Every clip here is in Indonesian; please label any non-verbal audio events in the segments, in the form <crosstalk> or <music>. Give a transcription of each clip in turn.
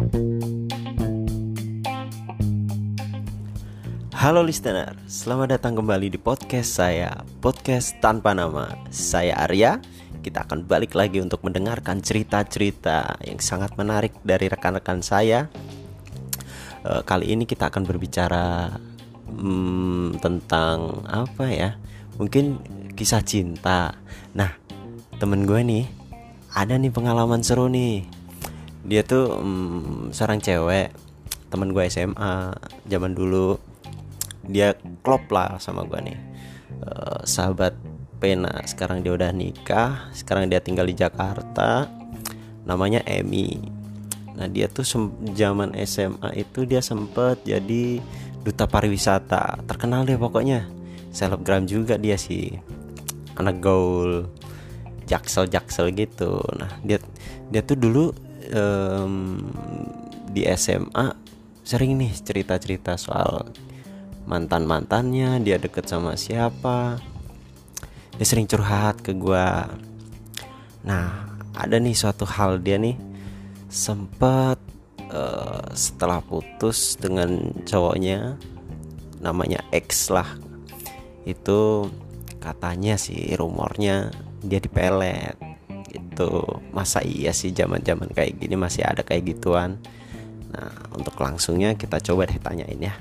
Halo listener, selamat datang kembali di podcast saya, podcast tanpa nama. Saya Arya. Kita akan balik lagi untuk mendengarkan cerita-cerita yang sangat menarik dari rekan-rekan saya. E, kali ini kita akan berbicara hmm, tentang apa ya? Mungkin kisah cinta. Nah, temen gue nih ada nih pengalaman seru nih. Dia tuh hmm, seorang cewek, temen gue SMA zaman dulu. Dia klop lah sama gue nih. Uh, sahabat pena sekarang dia udah nikah sekarang dia tinggal di Jakarta namanya Emi. Nah dia tuh zaman SMA itu dia sempet jadi duta pariwisata terkenal deh pokoknya. Selebgram juga dia sih anak gaul jaksel jaksel gitu. Nah dia dia tuh dulu um, di SMA sering nih cerita cerita soal mantan mantannya dia deket sama siapa. Dia sering curhat ke gue nah ada nih suatu hal dia nih sempet uh, setelah putus dengan cowoknya namanya X lah. Itu katanya sih rumornya dia dipelet gitu masa iya sih zaman zaman kayak gini masih ada kayak gituan. Nah untuk langsungnya kita coba deh tanyain ya.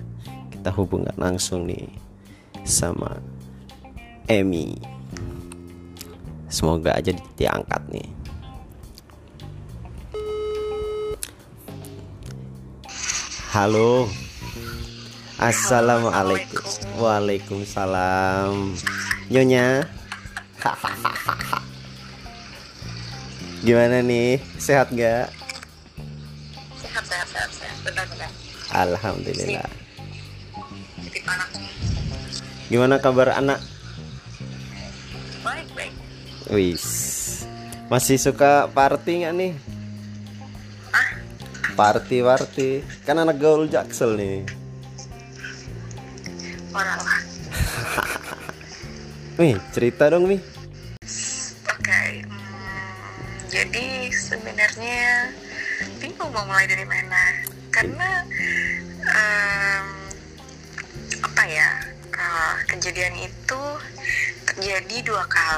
Kita hubungan langsung nih sama Emmy semoga aja diangkat nih. Halo. Assalamualaikum. Waalaikumsalam. Nyonya <laughs> gimana nih sehat gak sehat sehat sehat sehat benar benar alhamdulillah Gimana kabar anak? baik baik Wis. Masih suka party nggak nih? ah Party party. Kan anak gaul Jaksel nih. orang <laughs> Wih, cerita dong, nih.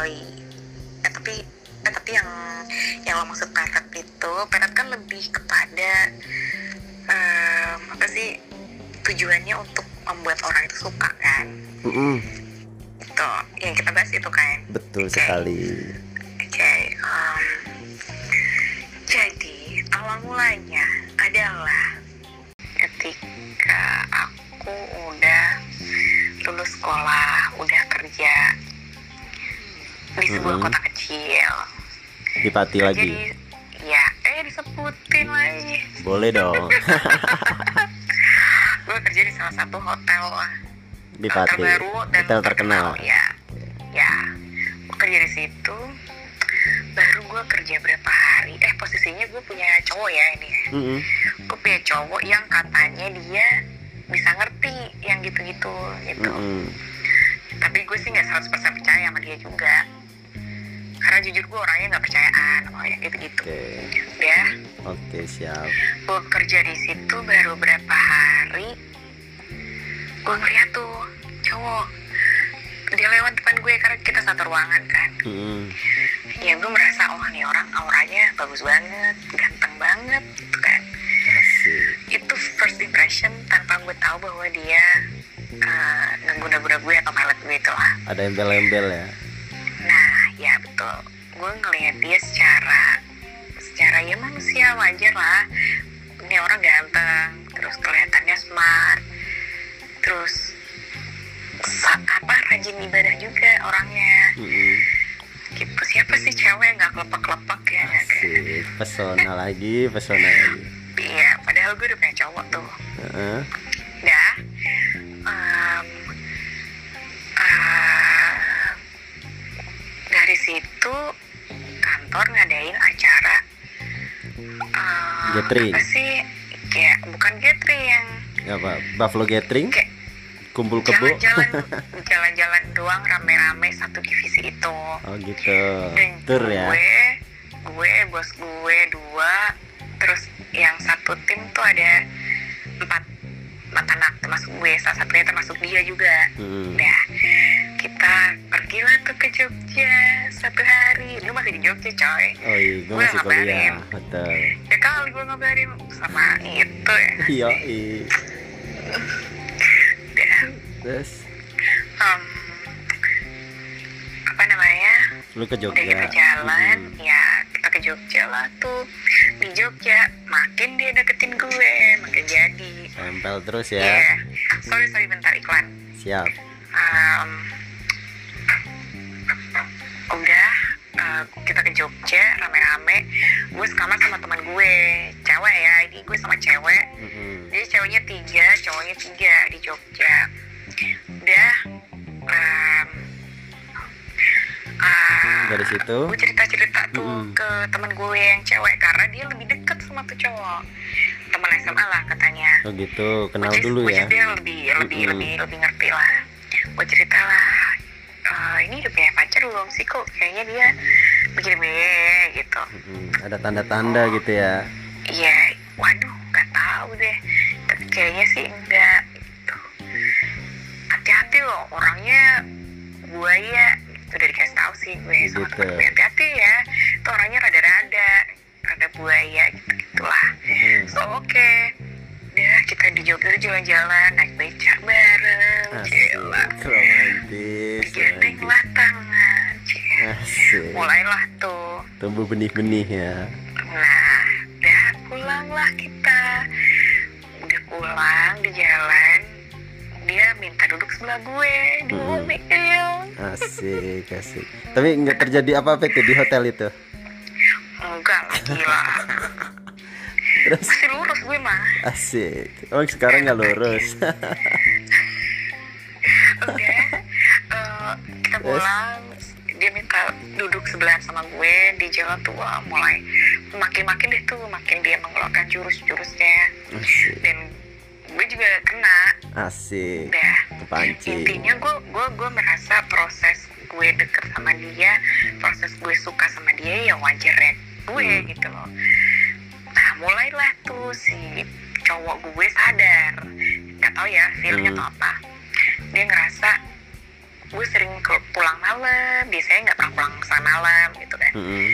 Dua kali eh, tapi eh, tapi yang yang lo maksud peret itu peret kan lebih kepada em, apa sih tujuannya untuk membuat orang itu suka kan Mm-mm, itu yang kita bahas itu kan betul Oke. sekali. Oke, em, jadi awal mulanya di sebuah Mm-mm. kota kecil. Di Pati lagi. Jadi, ya, eh disebutin lagi. Boleh dong. <laughs> Gue kerja di salah satu hotel Di Pati. terbaru dan Hotel terkenal. Ya, ya. Gue kerja di situ. Baru gue kerja berapa hari? Eh posisinya gue punya cowok ya ini ya. Mm-mm. gue punya cowok yang katanya dia bisa ngerti yang gitu-gitu gitu Mm-mm. tapi gue sih nggak 100% percaya sama dia juga karena jujur gue orangnya nggak percayaan sama yang gitu-gitu Oke. ya Oke, siap. gue kerja di situ baru berapa hari gue ngeliat tuh cowok dia lewat depan gue karena kita satu ruangan kan Mm-mm. ya gue merasa oh nih orang auranya bagus banget ganteng banget gitu kan Asik. itu first impression tanpa gue tahu bahwa dia uh, ngeguna-guna gue atau melet gue itu lah Ada embel-embel ya. Ya gue ngelihat dia secara secara ya manusia wajar lah ini orang ganteng terus kelihatannya smart terus apa rajin ibadah juga orangnya Mm-mm. gitu siapa sih cewek yang nggak kelepek-kelepek ya nggak kan? Asik. Pesona lagi, pesona lagi. iya padahal gue udah punya cowok tuh Heeh. Gathering. apa sih kayak bukan gathering yang Apa? Buffalo Gathering? kayak Kumpul kebo? jalan-jalan <laughs> doang rame-rame satu divisi itu Oh gitu. dan Tur gue ya. gue bos gue dua terus yang satu tim tuh ada empat empat anak termasuk gue salah satunya termasuk dia juga Mm-mm. Nah, kita pergilah tuh ke Jogja satu hari. Lu masih di Jogja, coy. oh iya gue masih kuliah betul Ya kali gue ngabarin sama itu ya. iya <laughs> iya. Udah, terus em, apa namanya? lu ke Udah Jogja kita jalan, Mm-mm. ya kita ke Jogja lah tuh. Di Jogja, makin dia deketin gue, makin jadi. tempel terus ya Sorry, sorry, bentar iklan. siap Em, rame-rame gue sekamar sama teman gue. Cewek ya ini gue sama cewek. Mm-mm. jadi ceweknya tiga cowoknya tiga di Jogja. Udah em, ah, dari situ? gue cerita-cerita tuh Mm-mm. ke teman gue yang cewek karena dia lebih deket sama tuh cowok. Teman SMA lah katanya. Oh gitu kenal is- dulu ya? dia lebih lebih Mm-mm. lebih lebih ngerti lah. Gue cerita lah "Eh, ini udah punya pacar belum sih kok? Kayaknya dia begini gitu. Mm-mm. ada tanda-tanda gitu ya? Iya waduh nggak tahu deh. Tapi kayaknya sih enggak gitu. Hati-hati loh orangnya buaya itu udah dikasih tahu sih gue sama Gitu. temen hati-hati ya itu orangnya rada-rada rada buaya gitu gitulah. Mm-mm. So oke, udah kita di Jogja jalan-jalan naik beca bareng, asik romantis Digandeng romantis. Asik Mulailah tuh. tumbuh benih-benih ya Nah, udah pulang lah kita. Udah pulang di jalan, dia minta duduk sebelah gue di Mm-mm. mobil. asik asik tapi nggak terjadi apa-apa itu di hotel itu Enggak lah, gila. <laughs> terus Masih lurus gue mah. asik oh sekarang nggak lurus <laughs> udah eh, kita pulang dia minta duduk sebelah sama gue di jalan tuh wah, mulai makin-makin deh tuh makin dia mengeluarkan jurus-jurusnya. Dan gue juga kena. Asik. Udah kepancing. Intinya gue gue gue merasa proses gue deket sama dia proses gue suka sama dia ya wajar ya gue Hmm. gitu loh. Nah mulailah tuh si cowok gue sadar. Nggak tahu ya feelnya Hmm. atau apa. Dia ngerasa gue sering ke pulang malam biasanya nggak pernah pulang sama malam gitu kan. Mm-mm.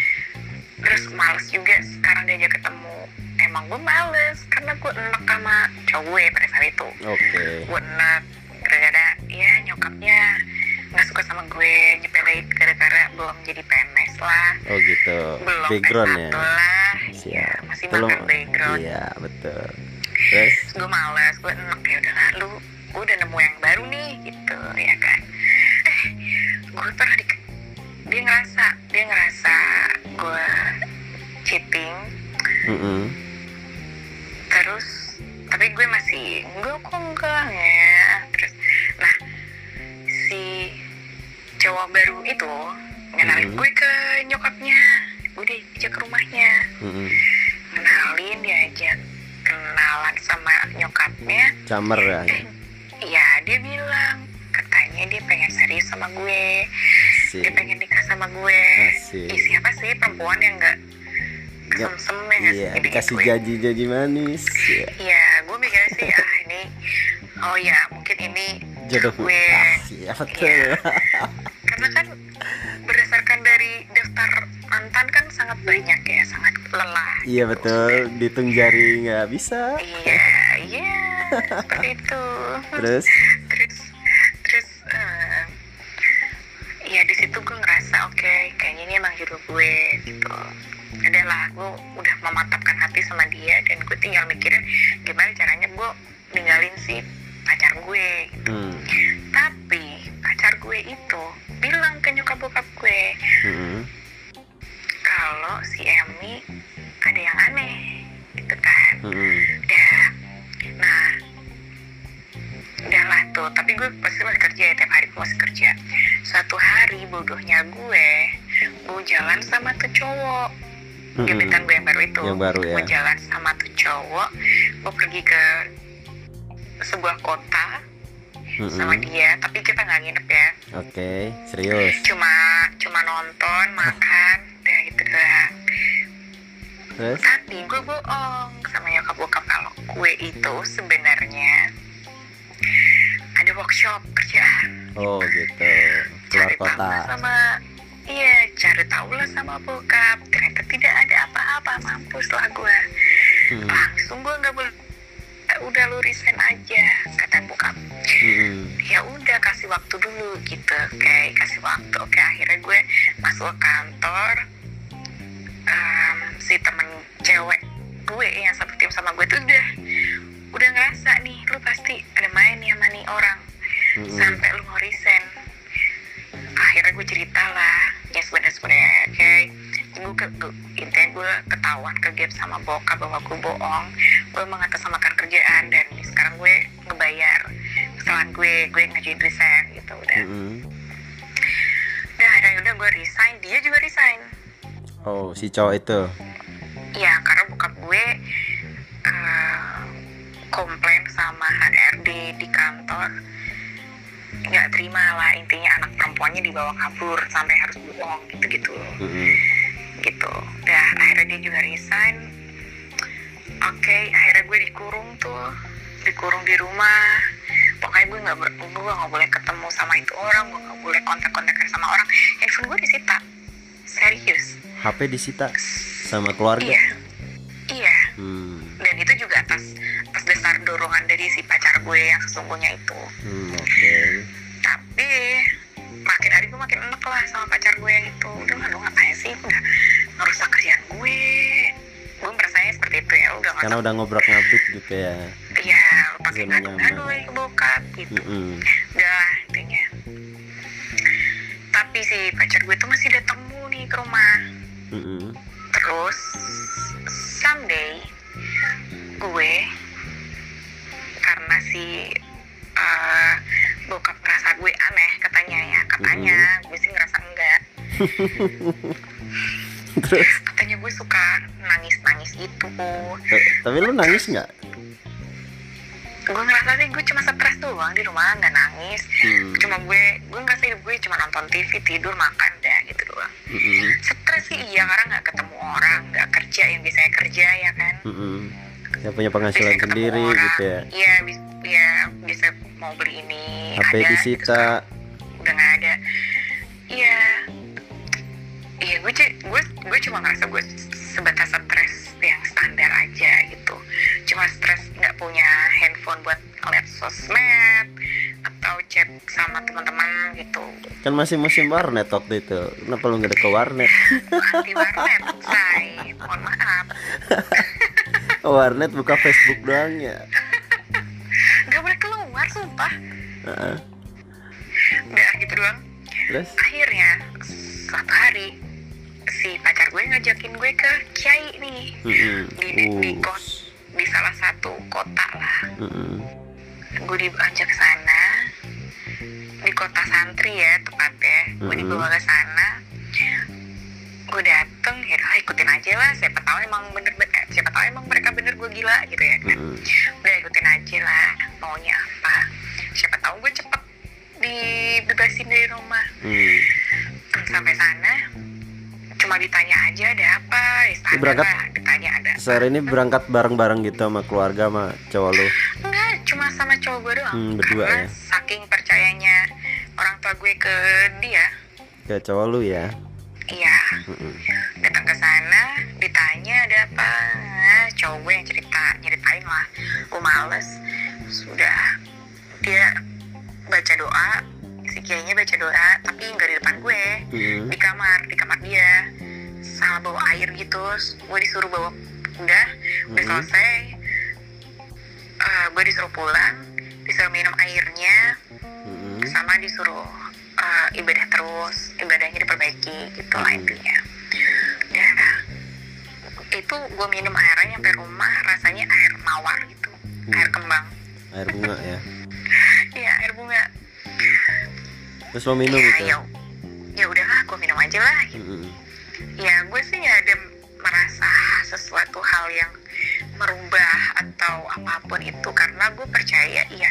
terus males juga sekarang diajak ketemu. Emang gue males karena gue enak sama cowok gue pada saat itu. Oke. Gue enak gara-gara ya nyokapnya nggak suka sama gue nyepelin gara-gara belum jadi PNS lah. Oh gitu. Belum background S1 ya? lah. Ya, masih Belum- makan background. iya betul. Terus? Gue males gue enak ya udah lalu gue udah nemu yang baru nih gitu ya kan gue pernah di dia ngerasa dia ngerasa gue cheating. Mm-mm. terus tapi gue masih enggak kok enggak ya. Terus nah si cowok baru itu ngenalin Mhm. gue ke nyokapnya. Gue diajak ke rumahnya. Mm-mm. kenalin diajak kenalan sama nyokapnya. Camer ya? Iya, dia bilang katanya dia pengen serius sama gue, dia asik pengen nikah sama gue. Asik. Ih, siapa sih perempuan yang nggak Nggak- kesem-sem ya iya sih dikasih janji-janji manis ya. Iya, gue mikirnya sih ah ini, oh ya mungkin ini jodoh gue. Iya. Karena kan berdasarkan dari daftar mantan kan sangat banyak ya, sangat lelah. iya betul dihitung jari nggak bisa Iya, iya, seperti itu. terus gue gitu adalah gue udah memantapkan hati sama dia dan gue tinggal mikirin gimana caranya gue ninggalin si pacar gue gitu. hmm. tapi pacar gue itu bilang ke nyokap bokap gue Mm-mm. kalau si Emi ada yang aneh gitu kan Mm-mm. udah nah udahlah tuh tapi gue pasti masih kerja ya tiap hari gue masih kerja suatu hari bodohnya gue gue jalan sama tuh cowok. Gebetan gue yang baru itu. Yang baru, ya. gue jalan sama tuh cowok gue pergi ke sebuah kota sama dia tapi kita nggak nginep ya. Oke serius. Cuma cuma nonton makan udah gitu doang terus? Tapi gue bohong sama nyokap bokap kalau gue itu sebenarnya ada workshop kerjaan. Oh gitu. Keluar cari kota. lah sama iya cari tahu lah sama bokap. Ternyata tidak ada apa-apa mampus lah gue Hmm, langsung gue nggak boleh. "Eh, udah lu resign aja kata bokap. Hmm, ya udah kasih waktu dulu gitu oke. Kasih waktu oke. Akhirnya gue masuk ke kantor. Em, si temen cewek gue yang bokap bahwa gue bohong gue mengatasnamakan kerjaan dan sekarang gue ngebayar. Kesalahan gue gue ngajuin resign gitu udah. Hmm. udah udah gue resign dia juga resign. Oh si cowok itu? Ya karena bokap gue eh, komplain sama HRD di kantor. Nggak terima lah intinya anak perempuannya dibawa kabur sampai harus bohong gitu-gitu. Hmm, gitu. Ya akhirnya dia juga resign oke akhirnya gue dikurung tuh. Dikurung di rumah. Pokoknya gue nggak ber- gue nggak boleh ketemu sama itu orang gue nggak boleh kontak-kontakan sama orang. Handphone gue disita. Serius. HP disita sama keluarga? Iya. Iya. Hmm, dan itu juga atas atas dasar dorongan dari si pacar gue yang sesungguhnya itu. Hmm, oke. Tapi makin hari gue makin enek lah sama pacar gue yang karena udah ngobrak ngabrik gitu ya. Ya lu pakai lagi ke bokap gitu. Hmm, udah intinya. Tapi si pacar gue tuh masih datang mulu nih ke rumah. Hmm, hmm. terus someday gue karena si eh, bokap ngerasa gue aneh katanya ya katanya gue sih ngerasa enggak. <laughs> Terus katanya gue suka gitu tapi lu nangis nggak? Gue ngerasa sih gue cuma stres doang di rumah nggak nangis. Hmm, cuma gue gue ngerasa hidup gue cuma nonton TV tidur makan dah gitu doang. Hmm, stres sih iya karena nggak ketemu orang nggak kerja yang biasanya kerja ya kan? Hmm, ya punya penghasilan Biasanya ketemu sendiri orang. gitu ya? Iya ya bisa mau beli ini HP ada, gitu, disita. sekarang udah nggak ada. Iya. Iya gue gue gue cuma ngerasa gue handphone buat ngeliat sosmed atau chat sama teman-teman gitu. Kan masih musim warnet waktu itu. Kenapa lu nggak ada ke warnet? Anti warnet say. Mohon maaf. <laughs> Warnet buka Facebook doang ya? Nggak boleh keluar sumpah. Udah gitu doang. Terus? Akhirnya suatu hari si pacar gue ngajakin gue ke kiai nih. Mm-mm. di, di, di Uh, kos di salah satu kota lah mm-mm. gue diajak sana di kota santri ya tepatnya gue Mhm. dibawa ke sana gue dateng ya udah ikutin aja lah siapa tahu emang bener bener siapa tahu emang mereka bener gue gila gitu ya kan Mm-mm. udah ikutin aja lah maunya apa siapa tahu gue cepet dibebasin dari rumah Hmm. sampai sana ditanya aja ada apa standar berangkat- ditanya ada Sehari ini berangkat bareng-bareng gitu sama keluarga sama cowok lu? Enggak cuma sama cowok gue doang. Hmm, berdua karena ya? saking percayanya orang tua gue ke dia. Ke cowok lu ya? Iya. Mm-mm. datang ke sana ditanya ada apa. Nah, cowok gue yang cerita nyeritain lah. Gue males. Sudah. Dia baca doa. Si kiainya baca doa tapi nggak di depan gue. Mm-mm. di kamar di gitu gue disuruh bawa udah udah Mhm. selesai Eh, gue disuruh pulang disuruh minum airnya Mm-mm. sama disuruh eh, ibadah terus ibadahnya diperbaiki gitu lah Mhm. intinya ya itu gue minum airnya nyampe rumah rasanya air mawar gitu Hmm. air kembang air bunga ya <laughs> iya air bunga terus lo minum ya gitu ya ya udahlah gue minum aja lah gitu. hal yang merubah atau apa pun itu karena gue percaya iya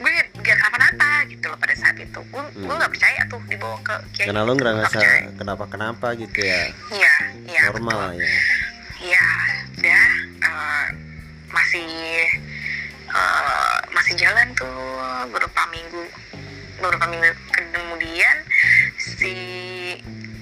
gue gak kenapa-napa gitu loh pada saat itu gue hmm. gue gak percaya tuh dibawa ke kiai karena lo gitu, gak ngerasa kenapa-kenapa gitu ya iya iya normal betul. ya iya udah uh, masih uh, masih jalan tuh beberapa minggu beberapa minggu kemudian si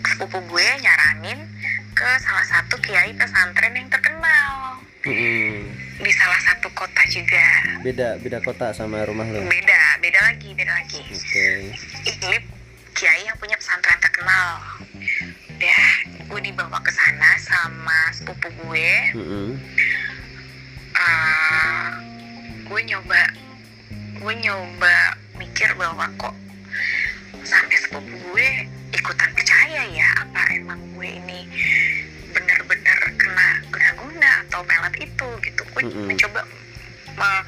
sepupu gue nyaranin ke salah satu kiai pesantren yang terkenal. Mm-mm. di salah satu kota juga. Beda beda kota sama rumah lo? Beda beda lagi beda lagi. Ini kiai yang punya pesantren terkenal. Ya gue dibawa ke sana sama sepupu gue. Mm-mm. uh, gue nyoba gue nyoba mikir bahwa kok sampai sepupu gue ikutan percaya ya apa emang gue ini atau pelet itu gitu gue Mm-mm. mencoba me-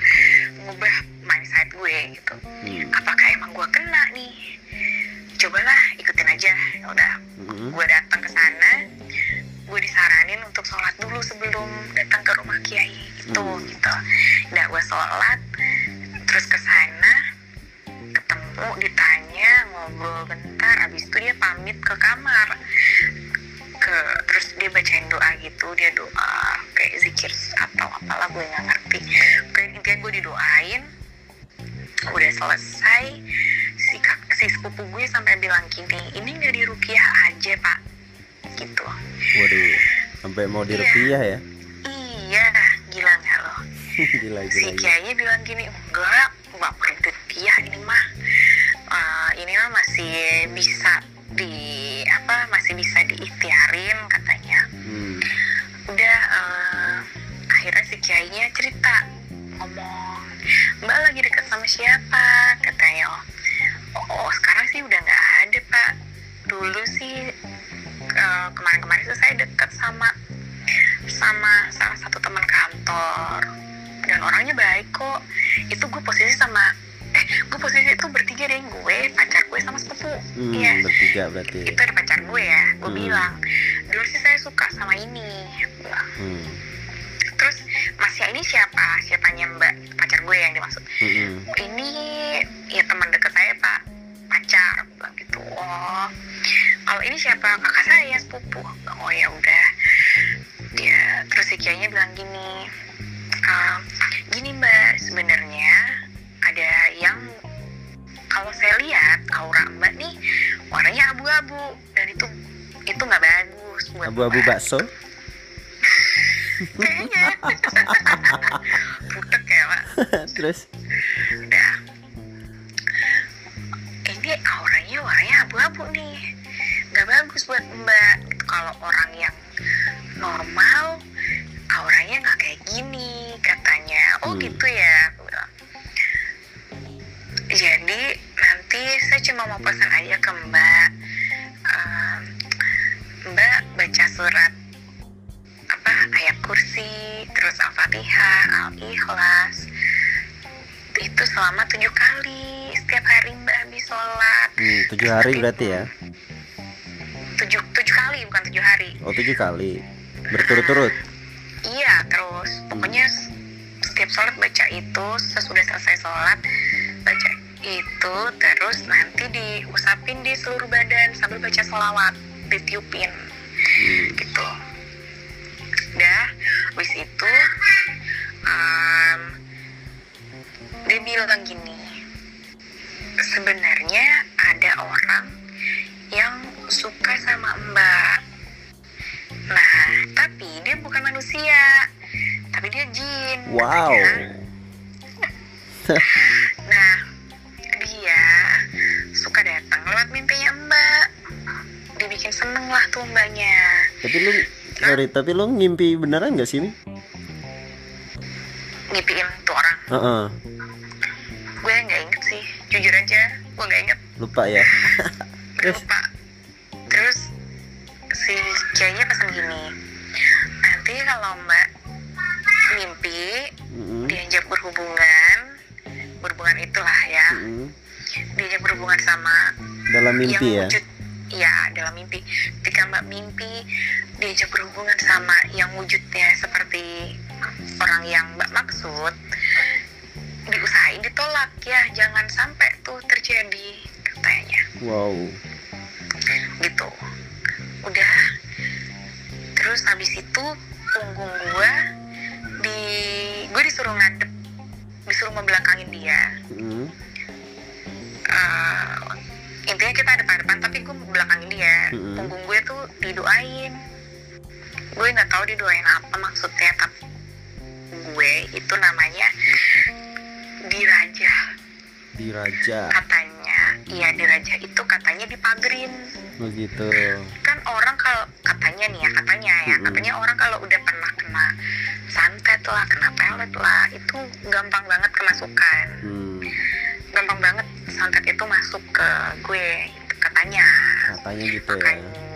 mengubah mindset gue gitu Mm. apakah emang gue kena nih cobalah ikutin aja ya udah Mm-mm. gue datang ke sana gue disaranin untuk sholat dulu sebelum datang ke rumah kiai itu Hmm. gitu udah gue sholat terus ke sana ketemu ditanya ngobrol bentar abis itu dia pamit ke kamar ke terus dia bacain doa gitu dia doa atau apalah gue nggak ngerti. Pokoknya intinya gue didoain udah selesai si kak si sepupu gue sampai bilang gini ini nggak dirukiah aja pak. Gitu. Waduh sampai mau dirupiah ya? Iya gila nggak lo? <laughs> Gila si gila, gila. kiainya bilang gini enggak nggak perlu rupiah ini mah. Eh, ini mah masih bisa di Hmm, iya bertiga berarti itu ada pacar gue ya gue Hmm. bilang dulu sih saya suka sama ini. Hmm. terus masnya ini siapa siapanya mbak pacar gue yang dimaksud Mm-mm. ini abu-abu mbak." bakso. Kayaknya butek ya pak. <laughs> Terus? Udah. Ini auranya warnanya abu-abu nih. Nggak bagus buat mbak. Kalau orang yang normal auranya nggak kayak gini. Katanya oh Hmm. gitu ya. Jadi nanti saya cuma mau pesan aja ke mbak surat apa ayat kursi terus al-fatihah al-ikhlas. Itu selama tujuh kali setiap hari mbak habis sholat. Hmm, tujuh hari berarti ya? tujuh tujuh kali bukan tujuh hari. Oh tujuh kali. Berturut-turut? Iya terus. Pokoknya s- setiap sholat baca itu sesudah selesai sholat baca itu terus nanti diusapin di seluruh badan sambil baca selawat ditiupin tuh mbaknya tapi lu sorry tapi lu ngimpi beneran gak sih ini? Ngimpiin tuh orang. Heeh, gue nggak inget sih. Jujur aja gue nggak inget. Lupa ya. <laughs> Terus? lupa terus si kiainya pesan gini. Nanti kalau mbak mimpi Mm-mm. diajak berhubungan berhubungan itulah ya. Mm-mm. diajak berhubungan sama dalam mimpi ya? yang wujud ya dalam mimpi sama mimpi diajak berhubungan sama yang wujudnya seperti orang yang mbak maksud diusahain ditolak. Ya jangan sampai tuh terjadi katanya. Wow. Gitu. Udah. Terus habis itu punggung gue di gue disuruh ngadep disuruh membelakangin dia. Mm. uh, intinya kita ada depan depan tapi gue belakangin dia. Mm -hmm. punggung gue doain apa maksudnya tapi gue itu namanya diraja Diraja. katanya iya diraja itu katanya dipagerin Begitu. kan orang kalau katanya nih ya katanya ya Mm-mm. katanya orang kalau udah pernah kena santet lah kena pelet lah itu gampang banget kemasukan Hmm, gampang banget santet itu masuk ke gue katanya katanya gitu ya. makanya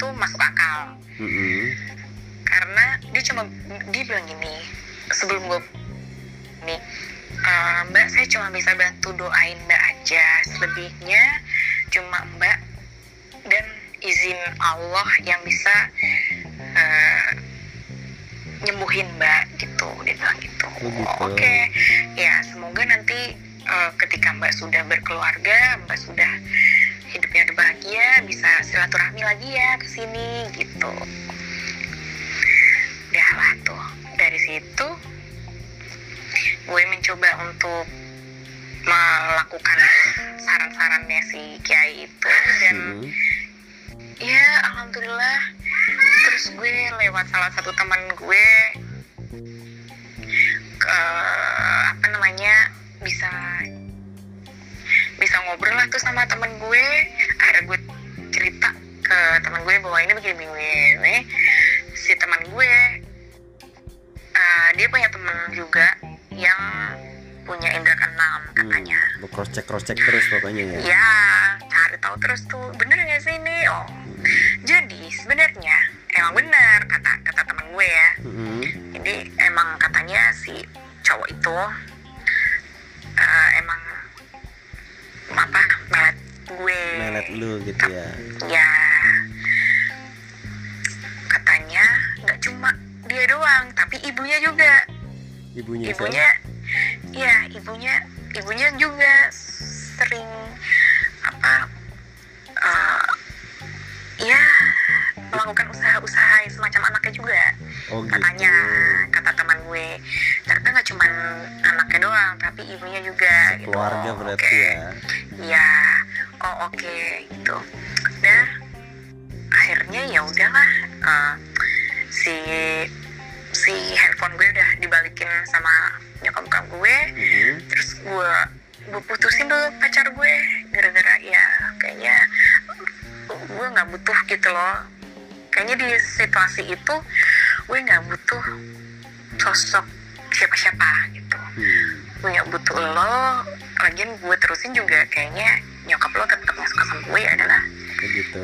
itu masuk akal Mm-mm. karena dia cuma dia bilang gini sebelum gue nih "Eh, mbak saya cuma bisa bantu doain mbak aja selebihnya cuma mbak dan izin Allah yang bisa eh, nyembuhin mbak gitu dia bilang gitu Oh, gitu. oke ya semoga nanti eh, ketika mbak sudah berkeluarga mbak sudah hidupnya udah bahagia bisa silaturahmi lagi ya ke sini gitu udah lah tuh dari situ gue mencoba untuk melakukan saran-sarannya si kiai itu dan Mm-mm. ya alhamdulillah terus gue lewat salah satu teman gue ke apa namanya bisa bisa ngobrol lah tuh sama teman gue. Akhirnya gue cerita ke teman gue bahwa ini begini begini si teman gue. Eh, dia punya teman juga yang punya indra keenam katanya Hmm, cross check cross check terus pokoknya ya. ya cari tahu terus tuh bener nggak sih ini? Oh. Jadi sebenarnya emang benar kata kata teman gue ya. Mm-mm. jadi emang katanya si cowok itu gue Melet lu gitu ya. ya katanya nggak cuma dia doang tapi ibunya juga Ibunya siapa? ibunya ya ibunya ibunya juga sering apa eh, ya melakukan usaha-usaha semacam anaknya juga Oh gitu. katanya kata teman gue ternyata nggak cuma anaknya doang tapi ibunya juga gitu. Keluarga berarti Oke. ya. Oke gitu nah akhirnya ya udahlah eh, si si handphone gue udah dibalikin sama nyokap bokap gue Mm-mm. terus gue gue putusin tuh pacar gue gara-gara ya kayaknya gue nggak butuh gitu loh kayaknya di situasi itu gue nggak butuh sosok siapa-siapa gitu Hmm. gue nggak butuh lo lagian gue terusin juga kayaknya nyokap lo tetap nggak suka sama gue adalah Begitu.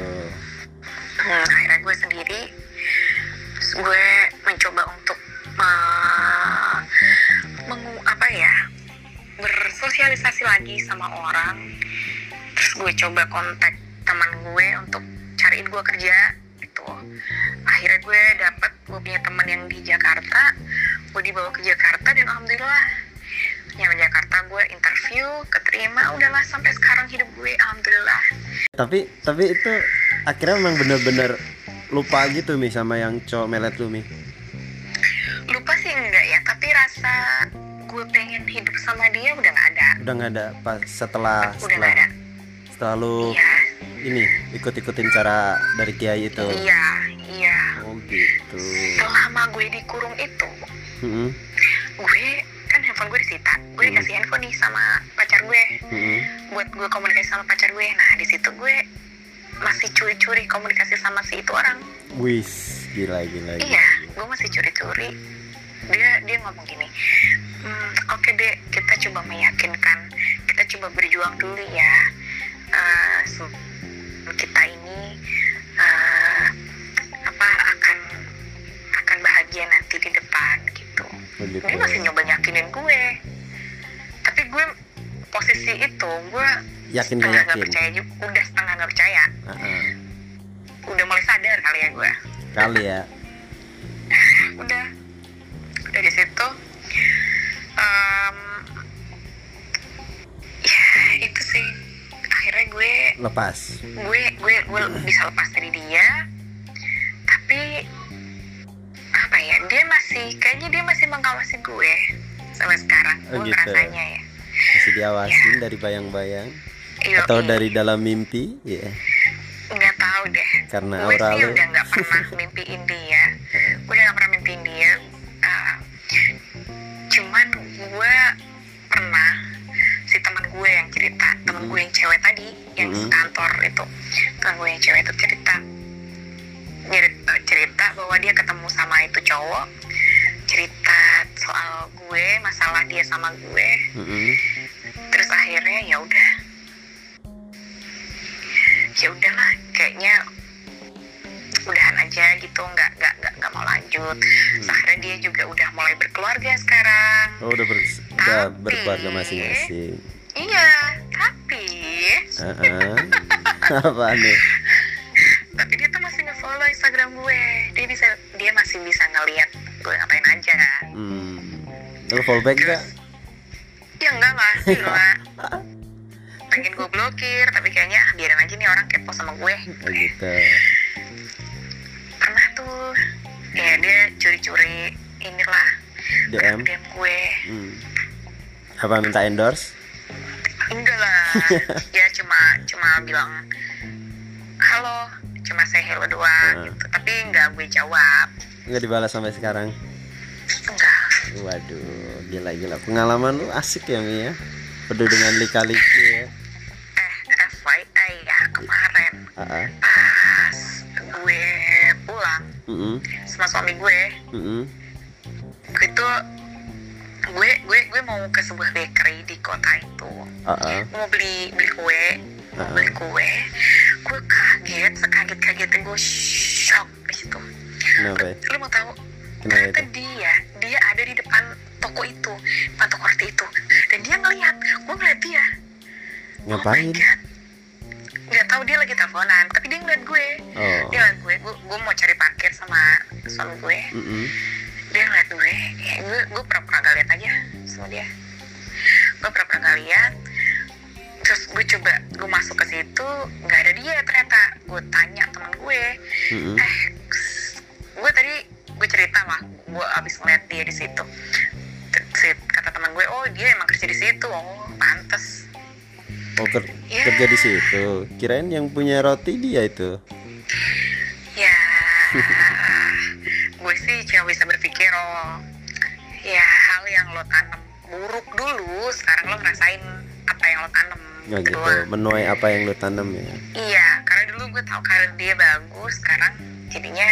Hmm, akhirnya gue sendiri terus gue mencoba untuk uh, mengu- apa ya bersosialisasi lagi sama orang terus gue coba kontak teman gue untuk cariin gue kerja gitu akhirnya gue dapet gue punya teman yang di Jakarta gue dibawa ke Jakarta dan alhamdulillah nyampe Jakarta gue interview keterima udahlah sampai sekarang hidup gue alhamdulillah Tapi tapi itu akhirnya memang bener-bener lupa gitu mi sama yang cowok melet lu mi. lupa sih enggak ya tapi rasa gue pengen hidup sama dia udah nggak ada Udah nggak ada pas setelah udah setelah ada setelah lu iya ini ikut-ikutin cara dari kiai itu. iya iya Oh gitu. selama gue dikurung itu Mm-mm. gue kan handphone gue disita gue Hmm. dikasih handphone nih sama pacar gue Mm-mm. buat gue komunikasi sama pacar gue nah di situ gue masih curi-curi komunikasi sama si itu orang Wis gila gila. gila. iya gue masih curi-curi dia dia ngomong gini "Hmm, oke deh kita coba meyakinkan kita coba berjuang dulu ya se- kita ini eh, apa akan akan bahagia nanti di depan Begitu. dia masih nyoba yakinin gue. Tapi gue posisi itu gue yakin setengah nggak percaya juga. Udah setengah gak percaya. Uh -uh. Udah mulai sadar kali ya gue. Kali ya. <laughs> udah dari situ um, ya itu sih akhirnya gue lepas gue gue gue bisa lepas dari dia masih kayaknya dia masih mengawasi gue sampai sekarang Oh, gue gitu. ngerasanya ya. Masih diawasin dari bayang-bayang? Iya, atau iya. dari dalam mimpi? Ya nggak tahu deh. Karena gue aura sih lu- udah nggak pernah <laughs> mimpiin dia. Gue udah nggak pernah mimpiin dia. Ah, cuman gue pernah si teman gue yang cerita teman gue yang cewek tadi yang Mhm. sekantor itu. Teman gue yang cewek itu cerita cerita, cerita bahwa dia ketemu sama itu cowok cerita soal gue masalah dia sama gue. Mm-mm. terus akhirnya ya udah. Ya udahlah kayaknya udahan aja gitu nggak nggak nggak nggak mau lanjut. Terus akhirnya dia juga udah mulai berkeluarga sekarang. Oh udah, ber- udah Tapi- berkeluarga masing-masing. Iya tapi Heeh. <laughs> apa nih lu fallback gak ya enggak lah gila pengen gue blokir tapi kayaknya biarin aja nih orang kepo sama gue. Oh, gitu. Pernah tuh. Ya dia curi-curi inilah DM DM gue. Hmm. apa minta endorse? Enggak lah. <laughs> Ya cuma cuma bilang halo cuma saya hello doang Hmm. gitu. Tapi nggak gue jawab. Nggak dibalas sampai sekarang? enggak waduh gila gila pengalaman lu asik ya Mi ya? Penuh dengan lika-liku ya. Eh FYI ya kemarin Ah, pas gue pulang mm sama suami gue -mm. gue tuh gue gue gue mau ke sebuah bakery di kota itu. Ah. Gue mau beli beli kue mau beli kue. Gue kaget sekaget kagetnya gue shock di situ. Kenapa? Ya? lu mau tahu? Kenapa itu? dia dia ada di depan toko itu depan toko roti itu. Dan dia ngeliat gue ngeliat dia. Ngapain? Oh nggak tahu dia lagi teleponan tapi dia ngeliat gue. Oh. Dia ngeliat gue gue, gue mau cari parkir sama suami gue. Mm-mm. dia ngeliat gue ya gue gue pura-pura gak liat aja sama dia. Gue pura-pura gak liat terus gue coba gue masuk ke situ nggak ada dia ternyata. Gue tanya teman gue Mm-mm. eh gue tadi gue cerita lah gue abis ngeliat dia di situ. Si- kata teman gue oh dia emang kerja di situ. Oh pantes. Oh ker- Ya. kerja di situ. Kirain yang punya roti dia itu. Ya. <laughs> Gue sih cuma bisa berpikir oh ya hal yang lo tanam buruk dulu sekarang lo ngerasain apa yang lo tanam. Nggak gitu. Doang. menuai apa yang lu tanam ya. Iya karena dulu gue tahu karir dia bagus sekarang jadinya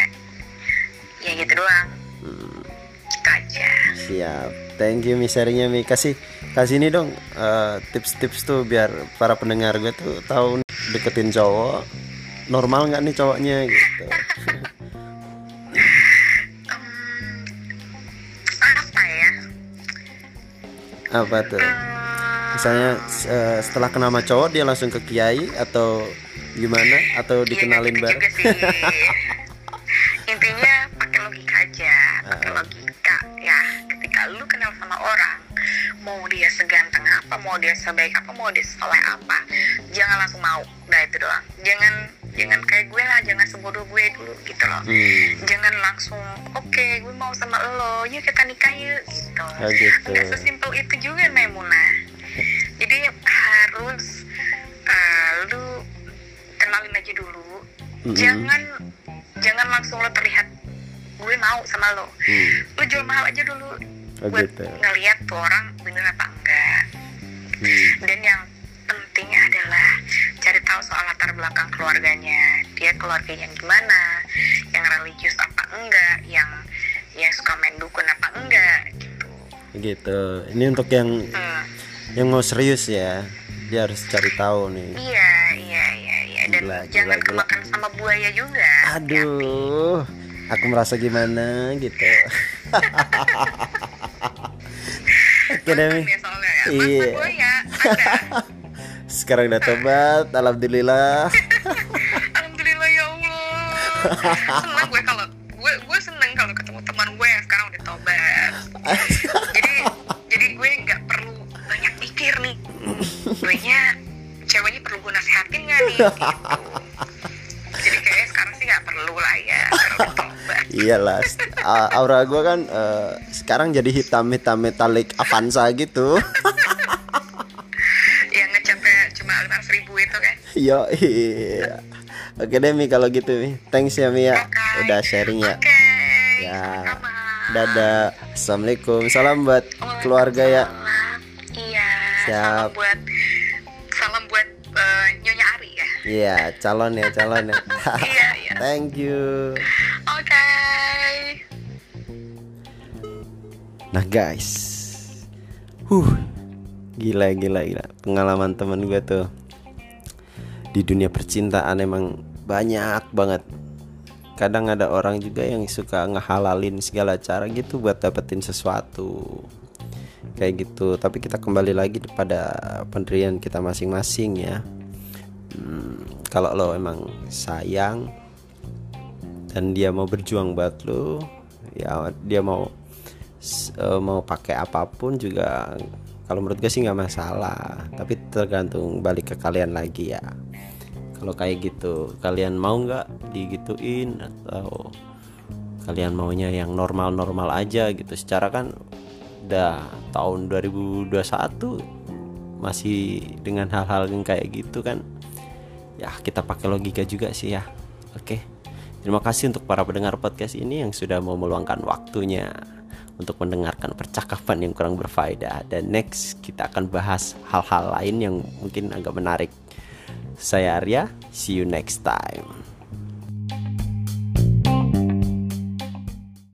ya gitu doang. Hmm, gitu aja. Siap. Thank you mi sharingnya mi. Kasih kasih ini dong eh, tips-tips tuh biar para pendengar gue tuh tahu deketin cowok. Normal nggak nih cowoknya gitu. <laughs> Apa ya? Apa tuh? Misalnya eh, setelah kenal sama cowok dia langsung ke kiai atau gimana? Atau Iya, dikenalin gitu bareng <laughs> mau dia seganteng apa, mau dia sebaik apa, mau dia soleh apa, jangan langsung mau. Nah itu doang. Jangan jangan kayak gue lah, jangan sebodoh gue dulu gitu loh. Hmm, Jangan langsung oke gue mau sama lo, yuk kita nikah yuk gitu. Oh, gitu. Nggak sesimpel itu juga Maimunah. Jadi harus eh, lu kenalin aja dulu Mm-mm. jangan jangan langsung lo terlihat gue mau sama lo hmm, lo jual mahal aja dulu Oh, buat gitu. ngeliat tuh orang bener apa enggak? Hmm. dan yang penting adalah cari tahu soal latar belakang keluarganya. Dia keluarganya gimana? Yang religius apa enggak? Yang yang suka main dukun apa enggak? Gitu. Gitu. Ini untuk yang hmm. yang mau serius ya. Dia harus cari tahu nih. Iya iya iya iya. Dan Gila, jangan gila, gila. kemakan sama buaya juga aduh aku merasa gimana gitu <laughs> oke deh Mi. Mantan ya soalnya ya. Iya. buaya ada <laughs> sekarang udah tobat alhamdulillah <laughs> Alhamdulillah ya Allah. Seneng gue kalau gue gue seneng kalau ketemu teman gue yang sekarang udah tobat. jadi jadi gue nggak perlu banyak mikir nih. Gue nya ceweknya perlu gue nasehatin yakin nggak nih gitu. jadi kayaknya sekarang sih nggak perlu lah ya. Iyalah, a- aura gue kan eh, sekarang jadi hitam-hitam metalik Avanza gitu. <laughs> yang ngecapnya cuma lima ribu itu kan Yo, iya. Oke deh Mi kalau gitu Mi. Thanks ya Mi ya. Oke. Udah sharing ya. oke Ya. Dadah. Assalamualaikum. Salam buat keluarga ya. Iya Siap. salam buat salam buat eh, nyonya Ari ya Iya, calon ya, calon ya. <laughs> iya iya Thank you. Nah guys, huh, gila gila gila. Pengalaman temen gue tuh di dunia percintaan emang banyak banget. Kadang ada orang juga yang suka ngehalalin segala cara gitu buat dapetin sesuatu kayak gitu. Tapi kita kembali lagi pada pendirian kita masing-masing ya. Hmm, kalau lo emang sayang dan dia mau berjuang buat lo, ya dia mau eh, mau pakai apa pun juga kalau menurut gue sih nggak masalah. Tapi tergantung balik ke kalian lagi ya. Kalau kayak gitu kalian mau nggak digituin atau kalian maunya yang normal-normal aja gitu. Secara kan udah tahun 2021 masih dengan hal-hal yang kayak gitu kan ya kita pakai logika juga sih ya. Oke terima kasih untuk para pendengar podcast ini yang sudah mau meluangkan waktunya untuk mendengarkan percakapan yang kurang berfaedah. Dan next kita akan bahas hal-hal lain yang mungkin agak menarik. Saya Arya see you next time